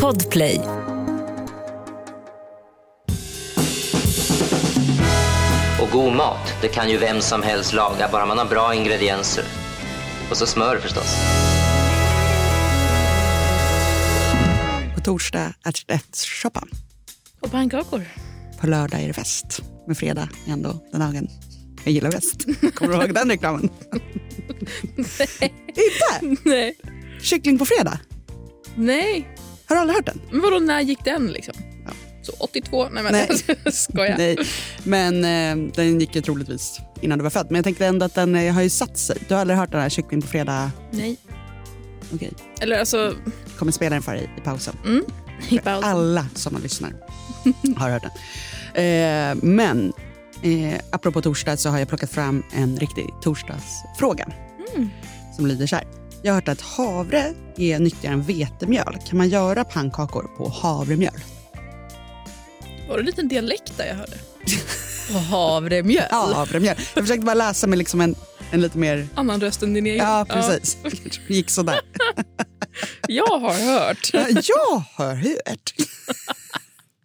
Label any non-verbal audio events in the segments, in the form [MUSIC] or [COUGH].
Podplay. Och god mat, det kan ju vem som helst laga, bara man har bra ingredienser. Och så smör förstås. På torsdag är det ärtshoppa. Och pannkakor. På lördag är det fest. Men fredag är ändå den dagen jag gillar bäst. Kommer du ihåg den reklamen? [LAUGHS] Inte? Nej. Kyckling på fredag? Nej. Har du aldrig hört den? Men vadå, när gick den liksom? Ja. Så 82? Nej men Nej. jag [LAUGHS] skojar. Nej, men eh, den gick ju troligtvis innan du var född. Men jag tänkte ändå att den eh, har ju satt sig. Du har aldrig hört den här kyckling på fredag? Nej. Okej, Eller alltså, kommer spela den för dig i pausen. mm. pausen. Alla som lyssnar har hört den. Eh, men eh, apropå torsdag så har jag plockat fram en riktig torsdagsfråga. Som lyder så här. Jag har hört att havre är nyttigare än vetemjöl. Kan man göra pannkakor på havremjöl? Var det en liten dialekt där jag hörde? [LAUGHS] Och havremjöl. Ja, havremjöl. Jag försökte bara läsa med liksom en, en lite mer... Annan röst än din egen. Ja, precis. [LAUGHS] Det gick sådär. [LAUGHS] Jag har hört. Jag har hört.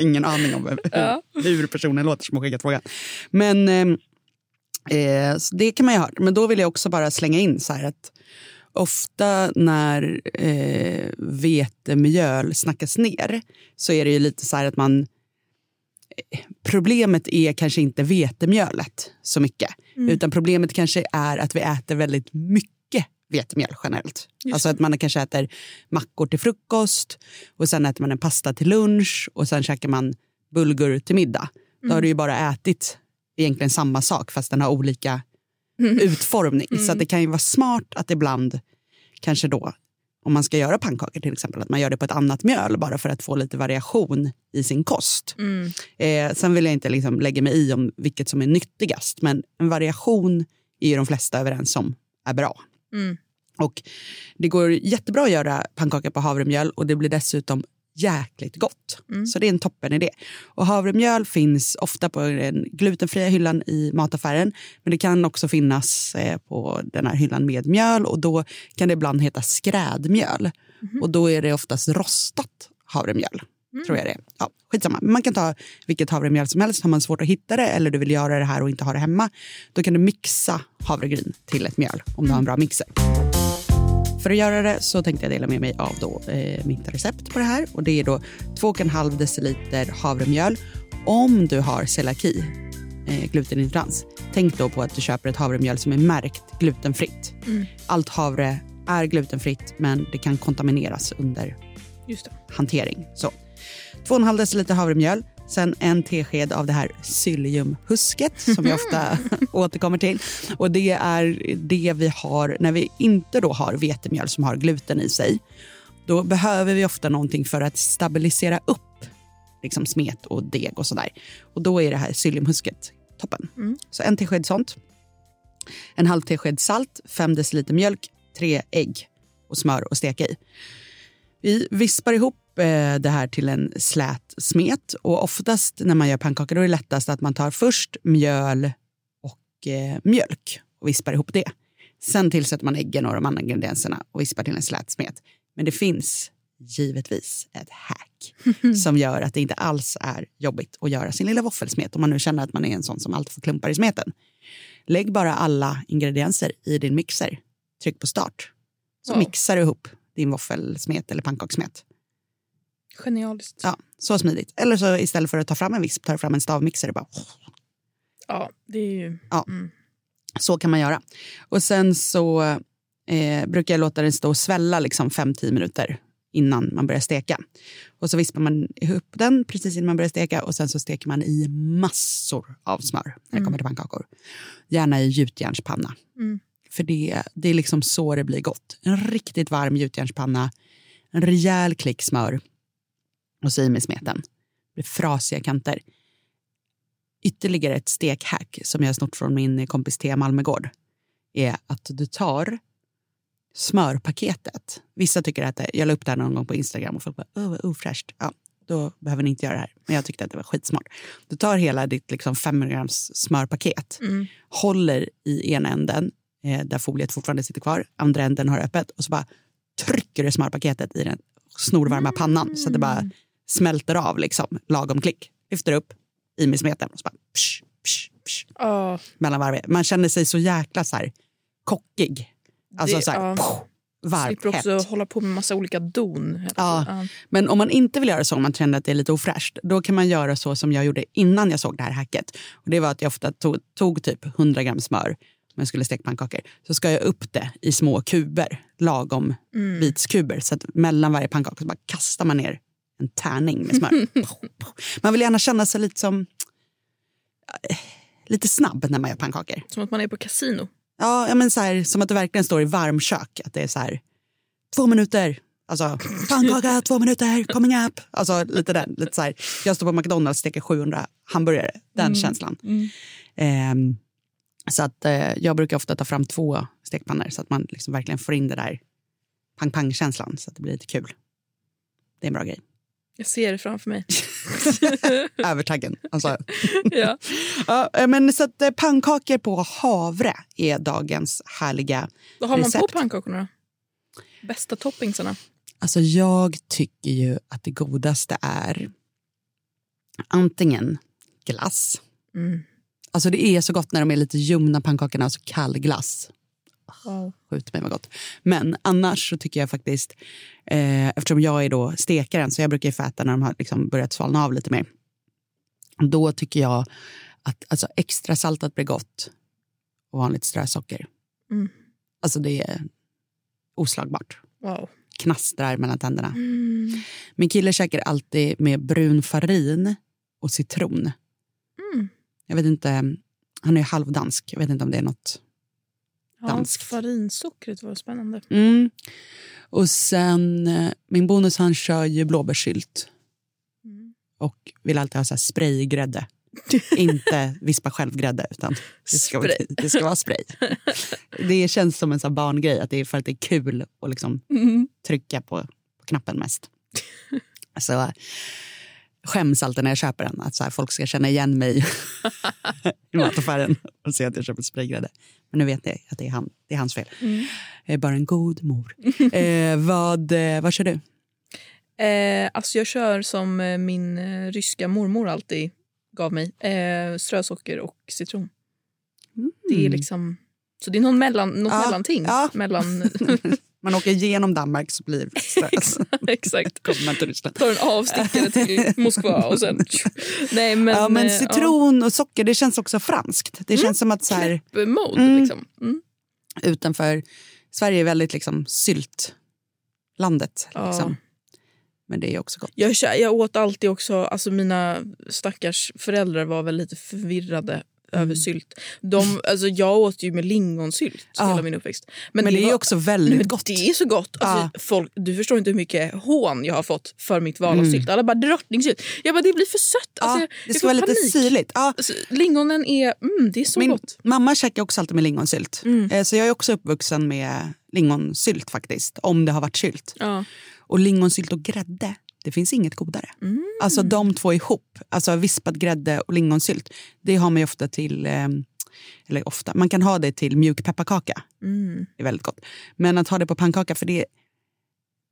Ingen aning om Ja. hur personen låter som har skickat frågan. Men eh, eh, så det kan man ju ha hört. Men då vill jag också bara slänga in så här att ofta när eh, vetemjöl snackas ner så är det ju lite så här att man eh, Problemet är kanske inte vetemjölet så mycket. Utan problemet kanske är att vi äter väldigt mycket vetemjöl generellt. Just alltså att man kanske äter mackor till frukost och sen äter man en pasta till lunch och sen käkar man bulgur till middag. Då har du ju bara ätit egentligen samma sak fast den har olika utformning. Så att det kan ju vara smart att ibland kanske då om man ska göra pannkakor till exempel, att man gör det på ett annat mjöl bara för att få lite variation i sin kost. Mm. Eh, sen vill jag inte liksom lägga mig i om vilket som är nyttigast, men en variation är ju de flesta överens om är bra. Mm. Och det går jättebra att göra pannkakor på havremjöl och det blir dessutom jäkligt gott. Så det är en toppen idé. Och havremjöl finns ofta på den glutenfria hyllan i mataffären. Men det kan också finnas eh, på den här hyllan med mjöl och då kan det ibland heta skrädmjöl. Och då är det oftast rostat havremjöl. Tror jag det. Ja, skitsamma. Man kan ta vilket havremjöl som helst. Har man svårt att hitta det eller du vill göra det här och inte ha det hemma. Då kan du mixa havregryn till ett mjöl om du har en bra mixer. För att göra det så tänkte jag dela med mig av då, eh, mitt recept på det här. Och Det är då 2,5 deciliter havremjöl. Om du har celiaki, eh, glutenintolerans, tänk då på att du köper ett havremjöl som är märkt glutenfritt. Allt havre är glutenfritt men det kan kontamineras under hantering. Så 2,5 deciliter havremjöl, sen en tesked av det här psylliumhusket som vi ofta [LAUGHS] återkommer till. Och det är det vi har när vi inte då har vetemjöl som har gluten i sig. Då behöver vi ofta någonting för att stabilisera upp liksom smet och deg och sådär. Och då är det här psylliumhusket toppen. Så en tesked sånt. En halv tesked salt, 5 deciliter mjölk, tre ägg och smör och steka i. Vi vispar ihop det här till en slät smet. Och oftast när man gör pannkakor då är det lättast att man tar först mjöl och eh, mjölk och vispar ihop det. Sen tillsätter man äggen och de andra ingredienserna och vispar till en slät smet. Men det finns givetvis ett hack [LAUGHS] som gör att det inte alls är jobbigt att göra sin lilla våffelsmet om man nu känner att man är en sån som alltid får klumpar i smeten. Lägg bara alla ingredienser i din mixer. Tryck på start. Så Wow. mixar du ihop din våffelsmet eller pannkakssmet. Genialiskt. Ja, så smidigt. Eller så istället för att ta fram en visp tar du fram en stavmixer och bara Ja, det är ju... Ja. Mm. Så kan man göra. Och sen så eh, brukar jag låta den stå och svälla liksom 5-10 minuter innan man börjar steka. Och så vispar man ihop den precis innan man börjar steka och sen så steker man i massor av smör när det kommer till pannkakor. Gärna i gjutjärnspanna. Mm. För det, det är liksom så det blir gott. En riktigt varm gjutjärnspanna, en rejäl klick smör och så i med smeten. Det blir frasiga kanter ytterligare ett stekhack som jag har snott från min kompis Thea Malmegård är att du tar smörpaketet. Vissa tycker att det, jag la upp det här någon gång på Instagram och folk bara åh vad ofräscht. Ja, då behöver ni inte göra det här. Men jag tyckte att det var skitsmart. Du tar hela ditt liksom 500 grams smörpaket, Mm. håller i ena änden eh, där foliet fortfarande sitter kvar, andra änden har öppet och så bara trycker du smörpaketet i den snorvarma pannan så att det bara smälter av liksom, lagom klick. Lyfter upp, i med smeten och så bara psh, psh, psh, Ja, mellan varv. Man känner sig så jäkla så här kockig. Alltså Det- så här, poff, varmt, slipper också hett. hålla på med massa olika don. Ja. tiden. Men om man inte vill göra så, om man känner att det är lite ofräscht, då kan man göra så som jag gjorde innan jag såg det här hacket. Och det var att jag ofta tog, tog typ 100 gram smör om jag skulle steka pannkakor. Så ska jag upp det i små kuber, lagom bitskuber. Så att mellan varje pannkaka så bara kastar man ner en tärning med smör. [LAUGHS] man vill gärna känna sig lite som eh, lite snabb när man gör pannkakor. Som att man är på kasino. Ja, men så här, som att det verkligen står i varmkök. Att det är så här, två minuter. Alltså, pannkaka, två minuter, coming up. Alltså lite den. Lite så här, jag står på McDonalds och steker 700 hamburgare. Den känslan. Ehm, så att eh, jag brukar ofta ta fram två stekpannor så att man liksom verkligen får in det där pang-pang-känslan. Så att det blir lite kul. Det är en bra grej. Jag ser det framför mig. [LAUGHS] Övertaggen. Alltså. [LAUGHS] ja. ja, eh, men så att eh, pannkakor på havre är dagens härliga Vad har man recept. på pannkakorna då? Bästa toppingsarna? Alltså jag tycker ju att det godaste är antingen glass. Mm. Alltså det är så gott när de är lite ljumna pannkakorna, alltså kall glass. Wow. Skjut mig vad gott. Men annars så tycker jag faktiskt, eh, eftersom jag är då stekaren så jag brukar ju äta när de har liksom börjat svalna av lite mer. Då tycker jag att alltså, extra saltat blir gott och vanligt strösocker. Mm. Alltså det är oslagbart. wow. Knastrar mellan tänderna. Mm. Min kille käkar alltid med brun farin och citron. Mm. Jag vet inte, han är halvdansk. Jag vet inte om det är något. Ja, Danskt. farinsockret var spännande. Mm. Och sen, eh, min bonus han kör ju blåbärssylt. Mm. Och vill alltid ha så här spraygrädde. [LAUGHS] inte vispa själv-grädde, utan det ska, vara, Spray. det ska vara spray. det känns som en så barngrej, att det är för att det är kul att liksom Mm. trycka på, på knappen mest. [LAUGHS] Så äh, skäms alltid när jag köper den, att så här, folk ska känna igen mig [LAUGHS] i mataffären och se att jag köper spraygrädde. Men nu vet jag att det är, han, det är hans fel. Mm. Jag är bara en god mor. [LAUGHS] eh, vad, eh, vad kör du? Eh, alltså jag kör som eh, min eh, ryska mormor alltid gav mig. Eh, strösocker och citron. Det är liksom... Så det är någon mellan, något Ja, mellanting. ja. Mellan, [LAUGHS] Man åker igenom Danmark så blir [LAUGHS] exakt. [LAUGHS] Kommer man till Ryssland. Tar en avstickare till [LAUGHS] Moskva och sen... Nej, men, ja, men eh, citron och socker, det känns också franskt. Det känns som att så här, Ja, Mm. liksom. Mm. utanför... Sverige är väldigt liksom syltlandet. Ja. Liksom. Men det är också gott. Jag, jag åt alltid också... Alltså mina stackars föräldrar var väl lite förvirrade Mm. över sylt. De, alltså jag åt ju med lingonsylt Ja. hela min uppväxt. Men, det, är ju var- också väldigt Nej, men gott. Det är så gott. Alltså, folk, du förstår inte hur mycket hån jag har fått för mitt val av Mm. sylt. Alla bara drottningsylt. Jag bara, det blir för sött. Alltså, ja, jag, det ska vara lite panik. syrligt. Ja, Alltså, lingonen är, mm, det är så min gott. mamma käkar också alltid med lingonsylt. Mm. Eh, Så jag är också uppvuxen med lingonsylt faktiskt. Om det har varit sylt. Ja. Och lingonsylt och grädde, det finns inget godare. Mm. Alltså de två ihop, alltså vispad grädde och lingonsylt, det har man ju ofta till, eh, eller ofta, man kan ha det till mjuk pepparkaka. Mm. Det är väldigt gott. Men att ha det på pannkaka, för det,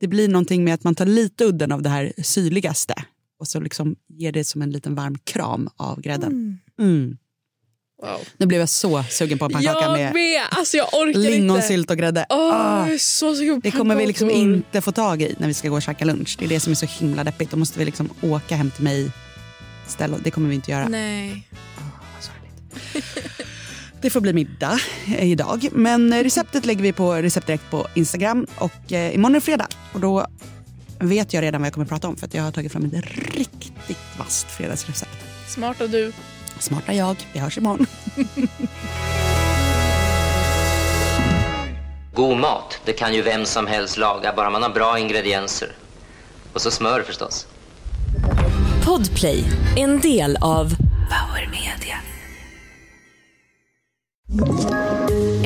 det blir någonting med att man tar lite udden av det här syrligaste och så liksom ger det som en liten varm kram av grädden. Mm. Wow. Nu blev jag så sugen på en pannkaka Jag med med! Alltså jag orkar inte. lingonsylt och grädde. Åh, Ah. så sugen Det kommer vi liksom inte få tag i när vi ska gå och käka lunch. Det är det som är så himla deppigt. Då måste vi liksom åka hem till mig. Ställa. Det kommer vi inte göra. Nej. Sorgligt. [LAUGHS] Det får bli middag eh, idag. Men eh, receptet lägger vi på Recept Direkt på Instagram. Och eh, imorgon är det fredag. Och då vet jag redan vad jag kommer prata om. För att jag har tagit fram ett riktigt vasst fredagsrecept. Smart av du. Smarta jag. Vi hörs imorgon. God mat, det kan ju vem som helst laga, bara man har bra ingredienser. Och så smör förstås. Podplay, en del av Power Media.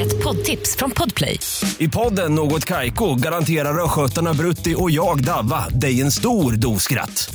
Ett poddtips från Podplay. I podden Något Kaiko garanterar östgötarna Brutti och jag, Davva, dig en stor dos skratt.